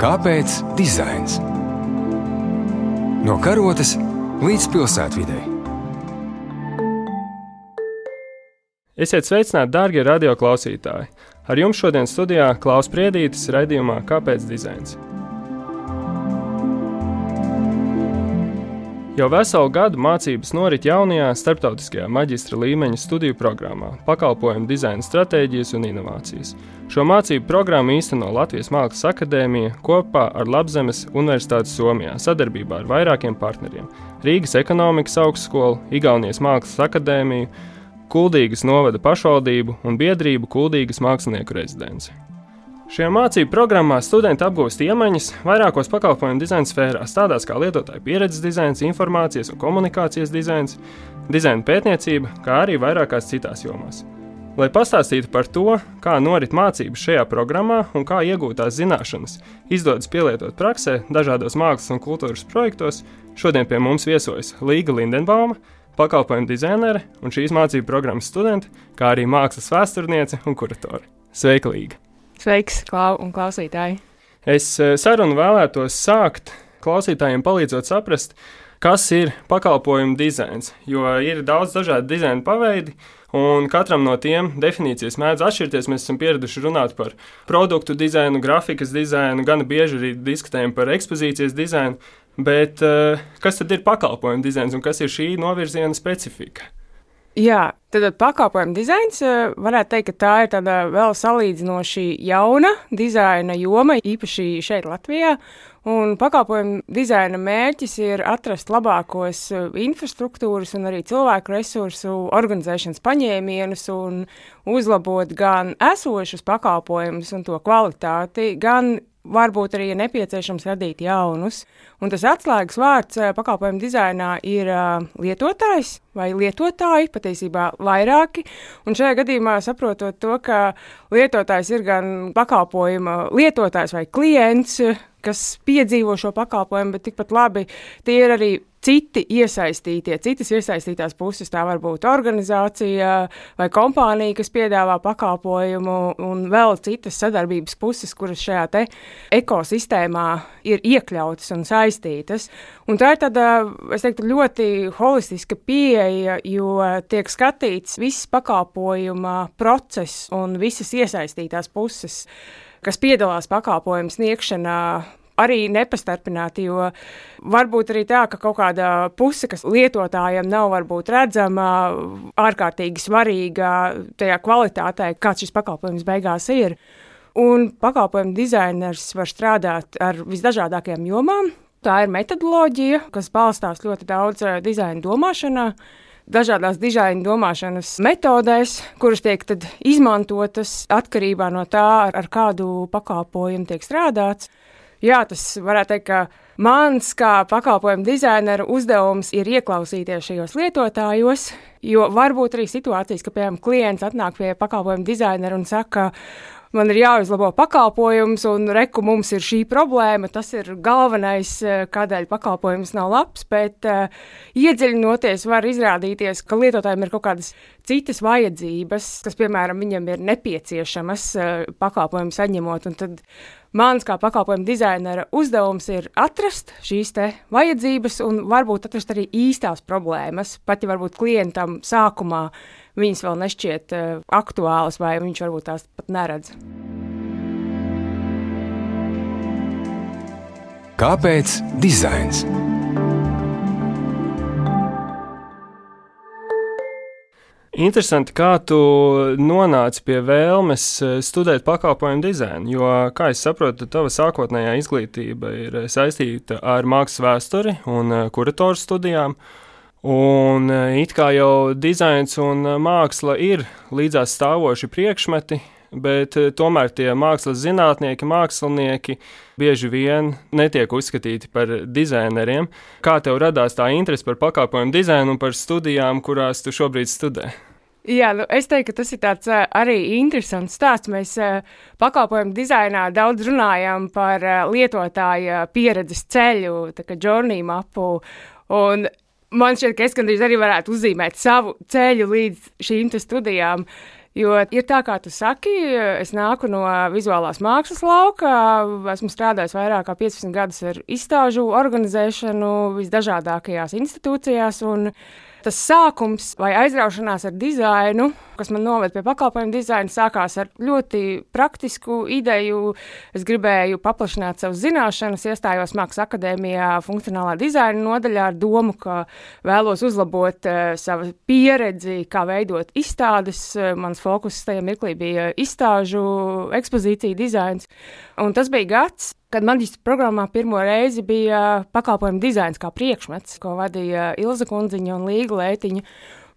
Kāpēc dizains? No karotes līdz pilsētvidai. Esiet sveicināti, darbie radioklausītāji! Ar jums šodien studijā Klaus Priedītis raidījumā Kāpēc dizains? Jau veselu gadu mācības norit jaunajā starptautiskajā maģistra līmeņa studiju programmā - pakalpojumu dizaina stratēģijas un inovācijas. Šo mācību programmu īsteno Latvijas Mākslas akadēmija kopā ar Labzemes Universitāti Somijā sadarbībā ar vairākiem partneriem - Rīgas ekonomikas augstskolu, Igaunijas Mākslas akadēmiju, Kuldīgas novada pašvaldību un biedrību Kuldīgas mākslinieku rezidenci. Šajā mācību programmā studenti apgūst iemaņas vairākos pakalpojumu dizaina sfērās, tādās kā lietotāja pieredzes dizains, informācijas un komunikācijas dizains, dizaina pētniecība, kā arī vairākās citās jomās. Lai pastāstītu par to, kā norit mācības šajā programmā un kā iegūtās zināšanas izdodas pielietot praksē dažādos mākslas un kultūras projektos, šodien pie mums viesojas Līga Lindenbauma, pakalpojumu dizainere un šīs mācību programmas studente, kā arī mākslas vēsturniece un kuratore. Sveika, Līga! Sveiks, Klau un klausītāji! Es eh, sarunu vēlētos sākt klausītājiem palīdzot saprast, kas ir pakalpojumu dizains, jo ir daudz dažādu dizaina paveidi, un katram no tiem definīcijas mēdz atšķirties. Mēs esam pieraduši runāt par produktu dizainu, grafikas dizainu, gan bieži arī diskutējam par ekspozīcijas dizainu, bet eh, kas tad ir pakalpojumu dizains un kas ir šī novirziena specifika? Jā, tad pakalpojumu dizains eh, varētu teikt, ka tā ir tāda vēl salīdzinoši jauna dizaina joma, īpaši šeit Latvijā. Un pakalpojumu dizaina mērķis ir atrast labākos eh, infrastruktūras un arī cilvēku resursu organizēšanas paņēmienus un uzlabot gan esošus pakalpojumus un to kvalitāti, gan varbūt arī ir nepieciešams radīt jaunus. Un tas atslēgas vārds eh, pakalpojumu dizainā ir uh, lietotājs vai lietotāji, patiesībā vairāki. Un šajā gadījumā saprotot to, ka lietotājs ir gan pakalpojuma lietotājs vai klients, kas piedzīvo šo pakalpojumu, bet tikpat labi tie ir arī citi iesaistītie, citas iesaistītās puses. Tā var būt organizācija vai kompānija, kas piedāvā pakalpojumu, un vēl citas sadarbības puses, kuras šajā ekosistēmā ir iekļautas un saistītas. Un tā ir tāda, es teiktu, ļoti holistiska pieeja, jo tiek skatīts viss pakalpojuma process un visas iesaistītās puses kas piedalās pakalpojumu sniegšanā, arī nepastarpināti, jo varbūt arī tā, ka kaut kāda puse, kas lietotājiem nav varbūt redzama, ārkārtīgi svarīga tajā kvalitātē, kāds šis pakalpojums beigās ir. Un pakalpojumu dizainers var strādāt ar visdažādākajām jomām. Tā ir metodoloģija, kas balstās ļoti daudz eh, dizaina domāšanā dažādās dizaina domāšanas metodēs, kuras tiek izmantotas atkarībā no tā, ar, kādu pakalpojumu tiek strādāts. Jā, tas varētu teikt, ka mans kā pakalpojumu dizaineru uzdevums ir ieklausīties šajos lietotājos, jo var būt arī situācijas, ka, piemēram, klients atnāk pie pakalpojumu dizaineru un saka, man ir jāuzlabo pakalpojums, un reku mums ir šī problēma. Tas ir galvenais, eh, kādēļ pakalpojums nav labs. Bet uh, iedziļinoties, var izrādīties, ka lietotājiem ir kaut kādas citas vajadzības, kas, piemēram, viņam ir nepieciešamas uh, pakalpojumu saņemot. Tad mans kā pakalpojumu dizainera uzdevums ir atrast šīs vajadzības un varbūt atrast arī īstās problēmas. Pat ja varbūt klientam sākumā viņas vēl nešķiet uh, aktuālas, vai viņš varbūt tās pat neredz. Kāpēc dizains? Interesanti, kā tu nonāci pie vēlmes eh, studēt pakalpojumu dizainu. Jo, kā es saprotu, tava sākotnējā izglītība ir saistīta ar mākslas vēsturi un kuratoru studijām. Uh, Un e, it kā jau dizains un e, māksla ir līdzās stāvoši priekšmeti, bet e, tomēr tie mākslas zinātnieki, mākslinieki bieži vien netiek uzskatīti par dizaineriem. Kā tev radās tā interese par pakalpojumu dizainu un par studijām, kurās tu šobrīd studē? Jā, nu, es teiktu, ka tas ir tāds arī interesants stāsts. Mēs pakalpojumu dizainā daudz runājam par lietotāja pieredzes ceļu, tā kā journey mapu. Un man šķiet, ka es gandrīz arī varētu uzzīmēt savu ceļu līdz šīm studijām. Jo ir tā, kā tu saki, es nāku no vizuālās mākslas lauka. Esmu strādājis vairāk kā 15 gadus ar izstāžu organizēšanu visdažādākajās institūcijās. Tas sākums vai aizraušanās ar dizainu, kas man noveda pie pakalpojumu dizaina, sākās ar ļoti praktisku ideju. Es gribēju paplašināt savas zināšanas, iestājos Mākslas akadēmijā, funkcionālā dizaina nodaļā ar domu, ka vēlos uzlabot uh, savu pieredzi, kā veidot izstādes. Mans fokus tajā mirklī bija izstāžu ekspozīcija dizains. Un tas bija gads, kad maģistra programmā pirmo reizi bija pakalpojumu dizains kā priekšmets, ko vadīja Ilza Kundziņa un Līga Lētiņa.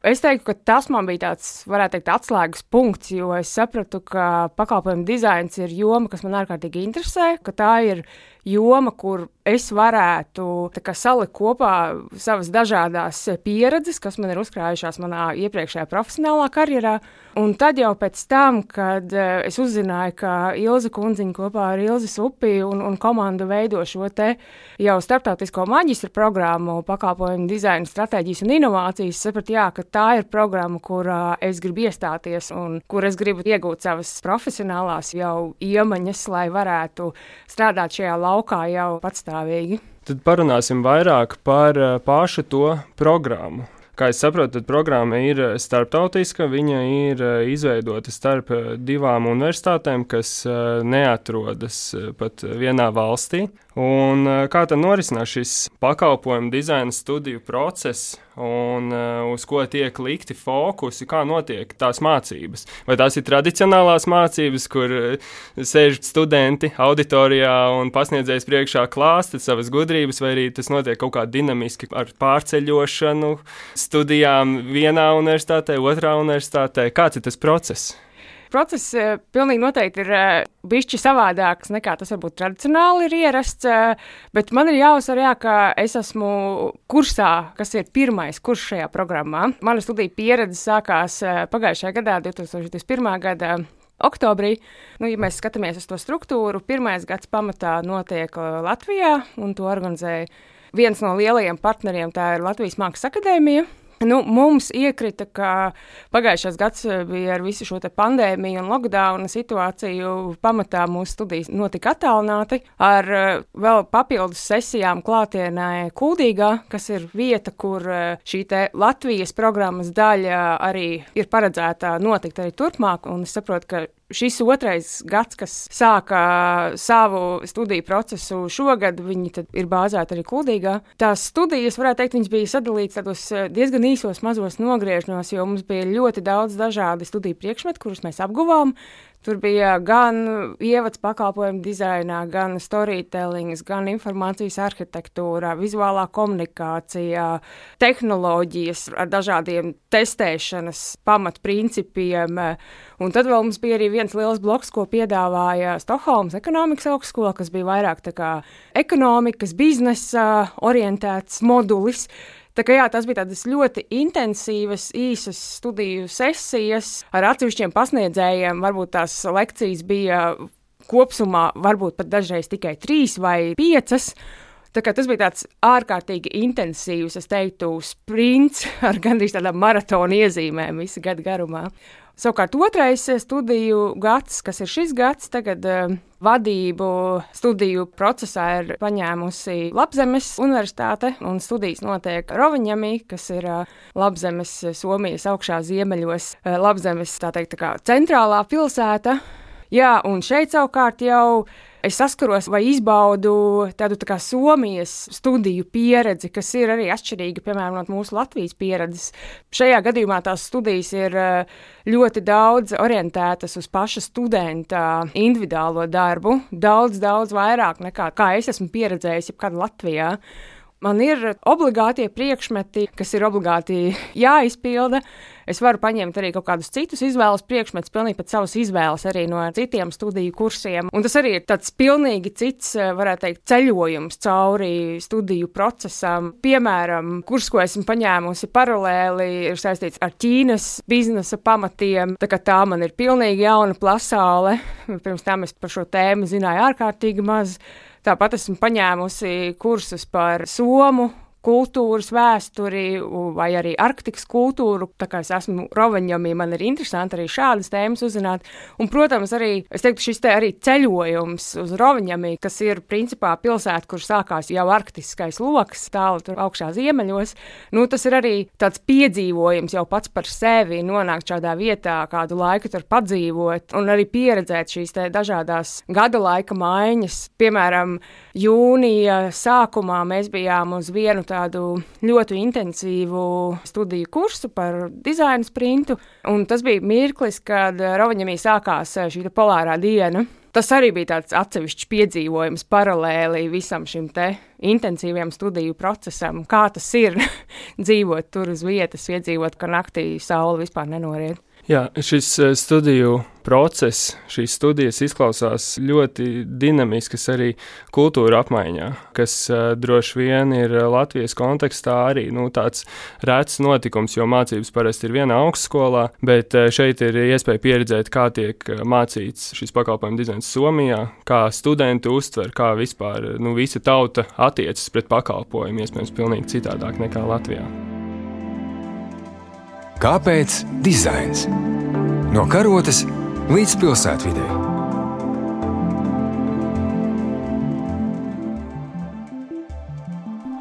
Es teiktu, ka tas man bija tāds, varētu teikt, atslēgas punkts, jo es sapratu, ka pakalpojumu dizains ir joma, kas man ārkārtīgi interesē, ka tā ir joma, kur es varētu kā, salikt kopā savas dažādas pieredzes, kas man ir uzkrājušās manā iepriekšējā profesionālā karjerā. Un tad jau pēc tam, kad uh, es uzzināju, ka Ilza Kunziņa kopā ar Ilzas upi un, un komandu veido šo te jau starptautisko maģistra programmu pakalpojumu dizaina stratēģijas un inovācijas, sapratu, jā, ka tā ir programma, kurā es gribu iestāties un kur es gribu iegūt savas profesionālās jau iemaņas, lai varētu strādāt šajā laukā jau patstāvīgi. Tad parunāsim vairāk par eh, pašu to programmu. Kā es saprotu, tad programma ir eh, starptautiska. Viņa ir eh, izveidota starp divām universitātēm, kas neatrodas pat vienā valstī. Un, kā tad norisinās šis pakalpojumu dizaina studiju process, un uh, uz ko tiek likti fokusi, kā notiek tās mācības? Vai tās ir tradicionālās mācības, kur uh, sēž studenti auditorijā un pasniedzējs priekšā klāsta savas gudrības, vai arī tas notiek kaut kā dinamiski ar pārceļošanu, studijām vienā universitātē, otrā universitātē? Kāds ir tas process? Process uh, pilnīgi noteikti ir uh, bijis savādāks nekā tas varbūt tradicionāli ir ierasts. Uh, bet man ir jāuzsver, jā, ka es esmu kursā, kas ir pirmais kurs šajā programmā. Mana studija pieredze sākās pagājušajā gadā, 2021. gada. Oktobrī, nu, ja mēs skatāmies uz to struktūru, pirmais gads pamatā notiek Latvijā, un to organizēja viens no lielajiem partneriem, tā ir Latvijas Mākslas akadēmija. Nu, mums iekrita, ka pagājušais gads eh, bija ar visu šo pandēmiju un lockdown situāciju. Pamatā mūsu studijas notika attālināti ar eh, vēl papildus sesijām klātienē Kuldīgā, kas ir vieta, kur eh, šī Latvijas programmas daļa arī ir paredzēta notikt arī turpmāk. Un es saprotu, ka šis otrais gads, kas sāka savu studiju procesu šogad, viņi ir bāzēti arī Kuldīgā. Tās studijas, varētu teikt, bija sadalītas tādos eh, diezgan īsos, mazos nogriežņos, jo mums bija ļoti daudz dažādi studiju priekšmeti, kurus mēs apguvām. Tur bija gan ievads pakalpojumu dizainā, gan storytelling, gan informācijas arhitektūrā, vizuālā komunikācijā, tehnoloģijas ar dažādiem testēšanas pamatprincipiem. Un tad vēl mums bija arī viens liels bloks, ko piedāvāja Stokholmas ekonomikas augstskola, kas bija vairāk ekonomikas, biznesa orientēts modulis Tā kā, jā, tas bija tādas ļoti intensīvas, īsas studiju sesijas ar atsevišķiem pasniedzējiem. Varbūt tās lekcijas bija kopumā, varbūt pat dažreiz tikai trīs vai piecas. Tas bija tāds ārkārtīgi intensīvs, es teiktu, sprints ar gandrīz tādām maratona iezīmēm visu gadu garumā. Savukārt otrais studiju gads, kas ir šis gads, tagad uh, vadību studiju procesā ir paņēmusi Labzemes universitāte, un studijas notiek Roviņamī, kas ir uh, Labzemes, Somijas augšā ziemeļos, Labzemes, tā teikt, tā kā centrālā pilsēta. Jā, un šeit savukārt jau es saskaros vai izbaudu tādu tā kā Somijas studiju pieredzi, kas ir arī atšķirīga piemēram no mūsu Latvijas pieredzes. Šajā gadījumā tās studijas ir eh, ļoti daudz orientētas uz paša studenta individuālo darbu, daudz, daudz vairāk nekā es esmu pieredzējis jebkad Latvijā. Man ir obligātie priekšmeti, kas ir obligāti jāizpilda. Es varu paņemt arī kaut kādus citus izvēles priekšmetus, pilnīgi pēc savas izvēles, arī no citiem studiju kursiem. Un tas arī ir tāds pilnīgi cits, varētu teikt, ceļojums cauri studiju procesam. Piemēram, kurs, ko esmu paņēmusi paralēli, ir saistīts ar Ķīnas biznesa pamatiem. Tā, tā man ir pilnīgi jauna pasaule. Pirms tam es par šo tēmu zināju ārkārtīgi maz. Tāpat esmu paņēmusi kursus par somu kultūras vēsturi vai arī Arktikas kultūru. Tā kā es esmu Rovaņamī, man ir interesanti arī šādas tēmas uzzināt. Un, protams, arī teiktu, šis te arī ceļojums uz Rovaņamī, kas ir principā pilsēta, kur sākās jau arktiskais lokus, tālu tur augšā ziemeļos. Nu, tas ir arī tāds piedzīvojums jau pats par sevi, nonākt šādā vietā, kādu laiku tur padzīvot un arī pieredzēt šīs dažādas gada laika maiņas. Piemēram, jūnija sākumā mēs bijām uz vienu tādu ļoti intensīvu studiju kursu par dizaina sprintu, un tas bija mirklis, kad Rovaņamī sākās šī polārā diena. Tas arī bija tāds atsevišķs piedzīvojums paralēli visam šim te intensīviem studiju procesam, kā tas ir dzīvot tur uz vietas, iedzīvot, ka naktī saule vispār nenoriet. Jā, šis eh, studiju process, šīs studijas izklausās ļoti dinamiskas arī kultūra apmaiņā, kas uh, droši vien ir Latvijas kontekstā arī nu, tāds rēts notikums, jo mācības parasti ir vienā augstskolā, bet šeit ir iespēja pieredzēt, kā tiek mācīts šis pakalpojumu dizains Somijā, kā studenti uztver, kā vispār nu, visa tauta attiecas pret pakalpojumu, iespējams, pilnīgi citādāk nekā Latvijā. Kāpēc dizains? No karotes līdz pilsētvidē.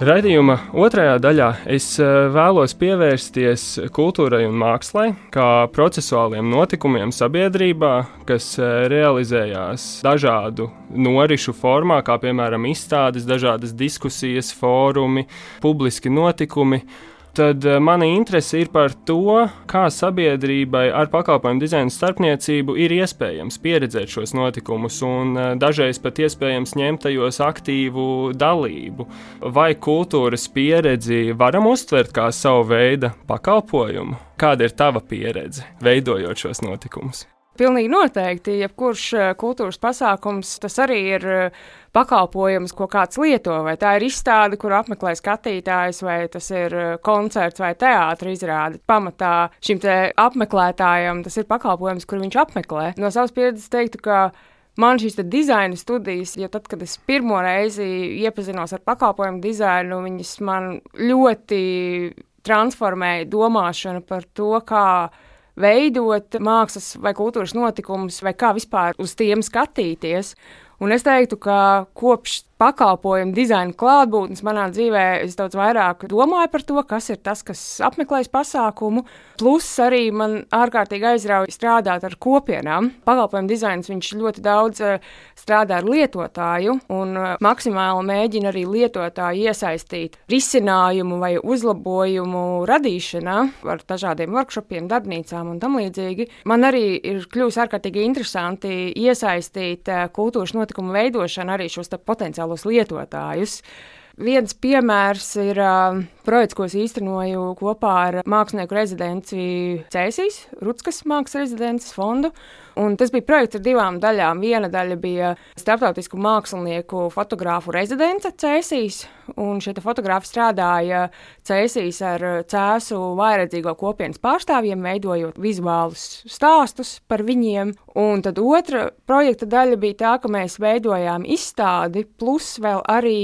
Raidījuma otrajā daļā es eh, vēlos pievērsties kultūrai un mākslai, kā procesuāliem notikumiem sabiedrībā, kas eh, realizējās dažādu norisu formā, kā piemēram izstādes, dažādas diskusijas, fórumi, publiski notikumi tad eh, mana interese ir par to, kā sabiedrībai ar pakalpojumu dizaina starpniecību ir iespējams pieredzēt šos notikumus un eh, dažreiz pat iespējams ņemt tajos aktīvu dalību. Vai kultūras pieredzi varam uztvert kā savu veidu pakalpojumu? Kāda ir tava pieredze veidojot šos notikumus? Pilnīgi noteikti, jebkurš ja kultūras pasākums, tas arī ir pakalpojums, ko kāds lieto. Vai tā ir izstāde, kur apmeklē skatītājs, vai tas ir koncerts vai teātris izrāde. Pamatā šim apmeklētājam tas ir pakalpojums, kur viņš apmeklē. No savas pieredzes teiktu, ka Man šīs dizaina studijas, jo tad, kad es pirmo reizi iepazinos ar pakalpojumu dizainu, viņas man ļoti transformēja domāšanu par to, kā veidot mākslas vai kultūras notikumus, vai kā vispār uz tiem skatīties. Un es teiktu, ka kopš pakalpojumu dizaina klātbūtnes manā dzīvē, es daudz vairāk domāju par to, kas ir tas, kas apmeklēs pasākumu. Plus arī man ārkārtīgi aizrauja strādāt ar kopienām. Pakalpojumu dizains viņš ļoti daudz uh, strādā ar lietotāju un uh, maksimāli mēģina arī lietotāju iesaistīt risinājumu vai uzlabojumu radīšanā ar dažādiem workshopiem, darbnīcām un tam līdzīgi. Man arī ir kļuvis ārkārtīgi interesanti iesaistīt uh, kultūras notikumu veidošanu arī šos potenciālus lietotājus. Viens piemērs ir uh, projekts, ko es īstenoju kopā ar mākslinieku rezidenci Cēsīs, Rutskas mākslas rezidences fondu. Un tas bija projekts ar divām daļām. Viena daļa bija starptautisku mākslinieku fotografu rezidence Cēsīs, un šie fotografi strādāja Cēsīs ar cēsu vairedzīgo kopienas pārstāvjiem, veidojot vizuālus stāstus par viņiem. Un tad otra projekta daļa bija tā, ka mēs veidojām izstādi, plus vēl arī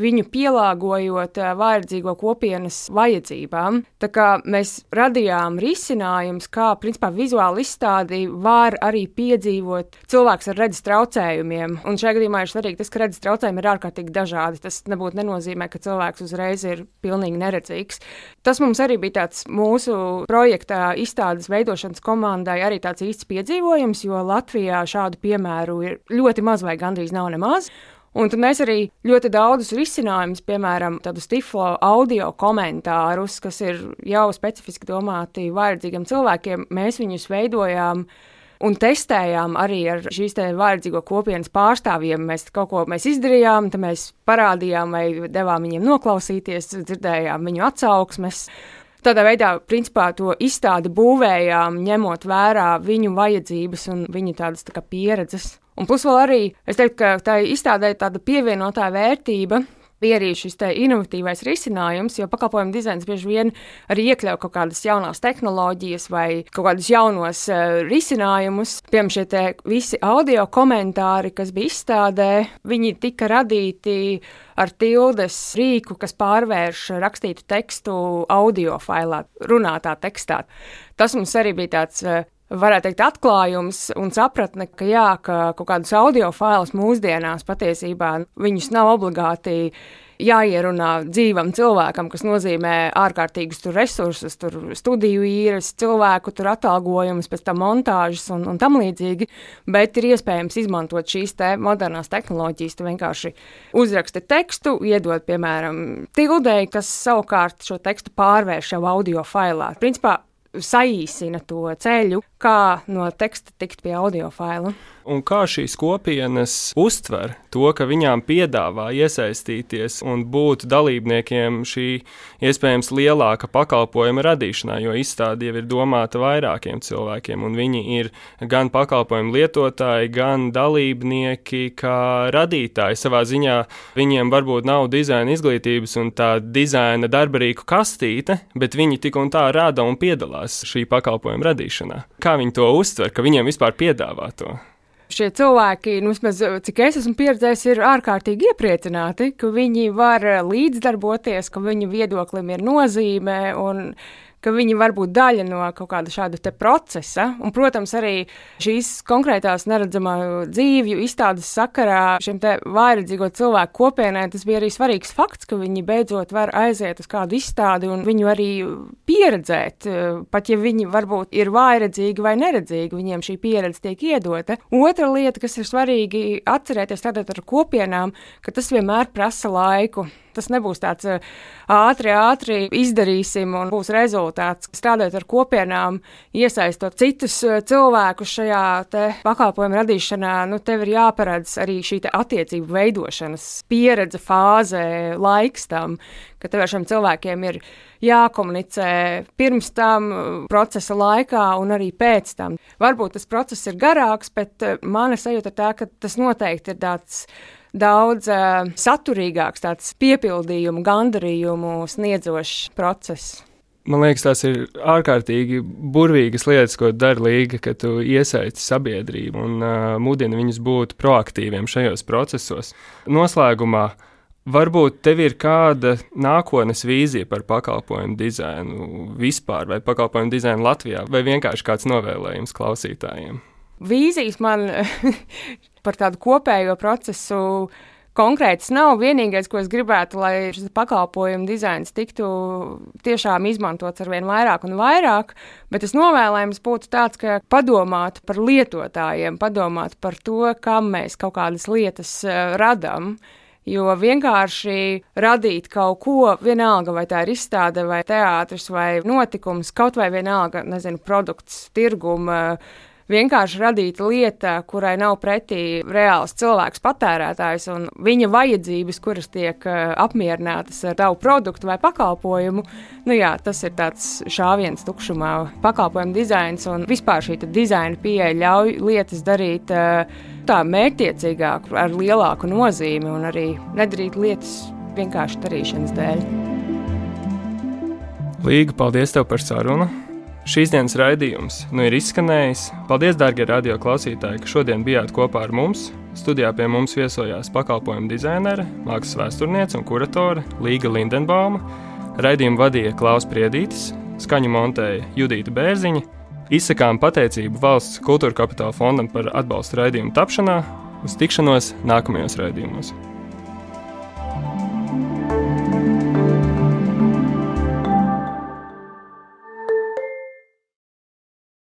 viņu pielāgojot vajadzīgo kopienas vajadzībām. Tā kā mēs radījām risinājumus, kā principā vizuāli izstādi var arī piedzīvot cilvēks ar redzes traucējumiem. Un šajā gadījumā ir svarīgi tas, ka redzes traucējumi ir ārkārtīgi dažādi. Tas nebūtu nenozīmē, ka cilvēks uzreiz ir pilnīgi neredzīgs. Tas mums arī bija tāds mūsu projekta izstādes veidošanas komandai arī tāds īsts piedzīvojums, jo Latvijā šādu piemēru ir ļoti maz vai gandrīz nav nemaz. Un tad mēs arī ļoti daudzus risinājumus, piemēram, tādus tiflo audio komentārus, kas ir jau specifiski domāti vajadzīgiem cilvēkiem, mēs viņus veidojām. Un testējām arī ar šīs vajadzīgo kopienas pārstāvjiem. Mēs kaut ko mēs izdarījām, tad mēs parādījām, vai devām viņiem noklausīties, dzirdējām viņu atsauksmes. Tādā veidā, principā, to izstādi būvējām, ņemot vērā viņu vajadzības un viņu tādas tā pieredzes. Un plus vēl arī, es teiktu, ka tā izstādē tāda pievienotā vērtība, bija arī šis inovatīvais risinājums, jo pakalpojumu dizains bieži vien arī iekļauj kaut kādas jaunas tehnoloģijas vai kaut kādus jaunos uh, risinājumus. Piemēram, šie visi audio komentāri, kas bija izstādē, viņi tika radīti ar tildes rīku, kas pārvērš rakstītu tekstu audio failā, runātā tekstā. Tas mums arī bija tāds uh, varētu teikt, atklājums un sapratne, ka jā, ka kaut kādus audio failus mūsdienās patiesībā viņus nav obligāti jāierunā dzīvam cilvēkam, kas nozīmē ārkārtīgus tur resursus, tur studiju īres, cilvēku tur atalgojumus, pēc tam montāžas un, un tam līdzīgi, bet ir iespējams izmantot šīs te modernās tehnoloģijas. Tu vienkārši uzraksti tekstu, iedod, piemēram, tildēji, kas savukārt šo tekstu pārvērš jau audio failā. Principā saīsina to ceļu, kā no teksta tikt pie audio failu un kā šīs kopienas uztver to, ka viņām piedāvā iesaistīties un būt dalībniekiem šī iespējams lielāka pakalpojuma radīšanā, jo izstāde jau ir domāta vairākiem cilvēkiem, un viņi ir gan pakalpojumu lietotāji, gan dalībnieki, kā radītāji. Savā ziņā viņiem varbūt nav dizaina izglītības un tā dizaina darbarīku kastīte, bet viņi tik un tā rada un piedalās šī pakalpojuma radīšanā. Kā viņi to uztver, ka viņiem vispār piedāvā to? šie cilvēki, nu, vismaz cik es esmu pieredzējis, ir ārkārtīgi iepriecināti, ka viņi var līdzdarboties, ka viņu viedoklim ir nozīme un ka viņi var būt daļa no kaut kāda šāda procesa. Un, protams, arī šīs konkrētās neredzamā dzīvju izstādes sakarā šiem vājredzīgo cilvēku kopienai tas bija arī svarīgs fakts, ka viņi beidzot var aiziet uz kādu izstādi un viņu arī pieredzēt. Pat ja viņi varbūt ir vājredzīgi vai neredzīgi, viņiem šī pieredze tiek iedota. Otra lieta, kas ir svarīgi atcerēties tātad ar kopienām, ka tas vienmēr prasa laiku. Tas nebūs tāds ātri, ātri izdarīsim un būs rezultāts. Strādājot ar kopienām, iesaistot citus cilvēkus šajā pakalpojumu radīšanā, nu, tev ir jāparedz arī šī attiecību veidošanas pieredze, fāze, laiks tam, ka tev ar šiem cilvēkiem ir jākomunicē pirms tam, procesa laikā un arī pēc tam. Varbūt tas process ir garāks, bet mana sajūta ir tā, ka tas noteikti ir tāds daudz uh, saturīgāks, tāds piepildījumu, gandarījumu sniedzošs process. Man liekas, tās ir ārkārtīgi burvīgas lietas, ko dara Līga, ka tu iesaisti sabiedrību un uh, mudini viņus būt proaktīviem šajos procesos. Noslēgumā, varbūt tev ir kāda nākotnes vīzija par pakalpojumu dizainu vispār, vai pakalpojumu dizainu Latvijā, vai vienkārši kāds novēlējums klausītājiem? Vīzijas man par tādu kopējo procesu konkrēts nav. Vienīgais, ko es gribētu, lai šis pakalpojumu dizains tiktu tiešām izmantots ar vien vairāk un vairāk, bet tas novēlējums būtu tāds, ka padomāt par lietotājiem, padomāt par to, kam mēs kaut kādas lietas uh, radām. Jo vienkārši radīt kaut ko, vienalga vai tā ir izstāde, vai teātris, vai notikums, kaut vai vienalga, nezinu, produkts, tirguma. Vienkārši radīta lieta, kurai nav pretī reāls cilvēks, patērētājs un viņa vajadzības, kuras tiek uh, apmierinātas ar tavu produktu vai pakalpojumu. Nu, jā, tas ir tāds šāviens tukšumā, pakalpojumu dizains un vispār šī dizaina pieeja ļauj lietas darīt uh, tā mērķtiecīgāk, ar lielāku nozīmi un arī nedarīt lietas vienkārši darīšanas dēļ. Līga, paldies tev par sarunu! Šīs dienas raidījums nu ir izskanējis. Paldies, darbie radio klausītāji, ka šodien bijāt kopā ar mums. Studijā pie mums viesojās pakalpojumu dizainere, mākslas vēsturniece un kuratore Līga Lindenbauma. Raidījumu vadīja Klaus Priedītis, skaņu montēja Judita Bērziņa. Izsakām pateicību Valsts kultūra kapitāla fondam par atbalstu raidījumu tapšanā. Uz tikšanos nākamajos raidījumos!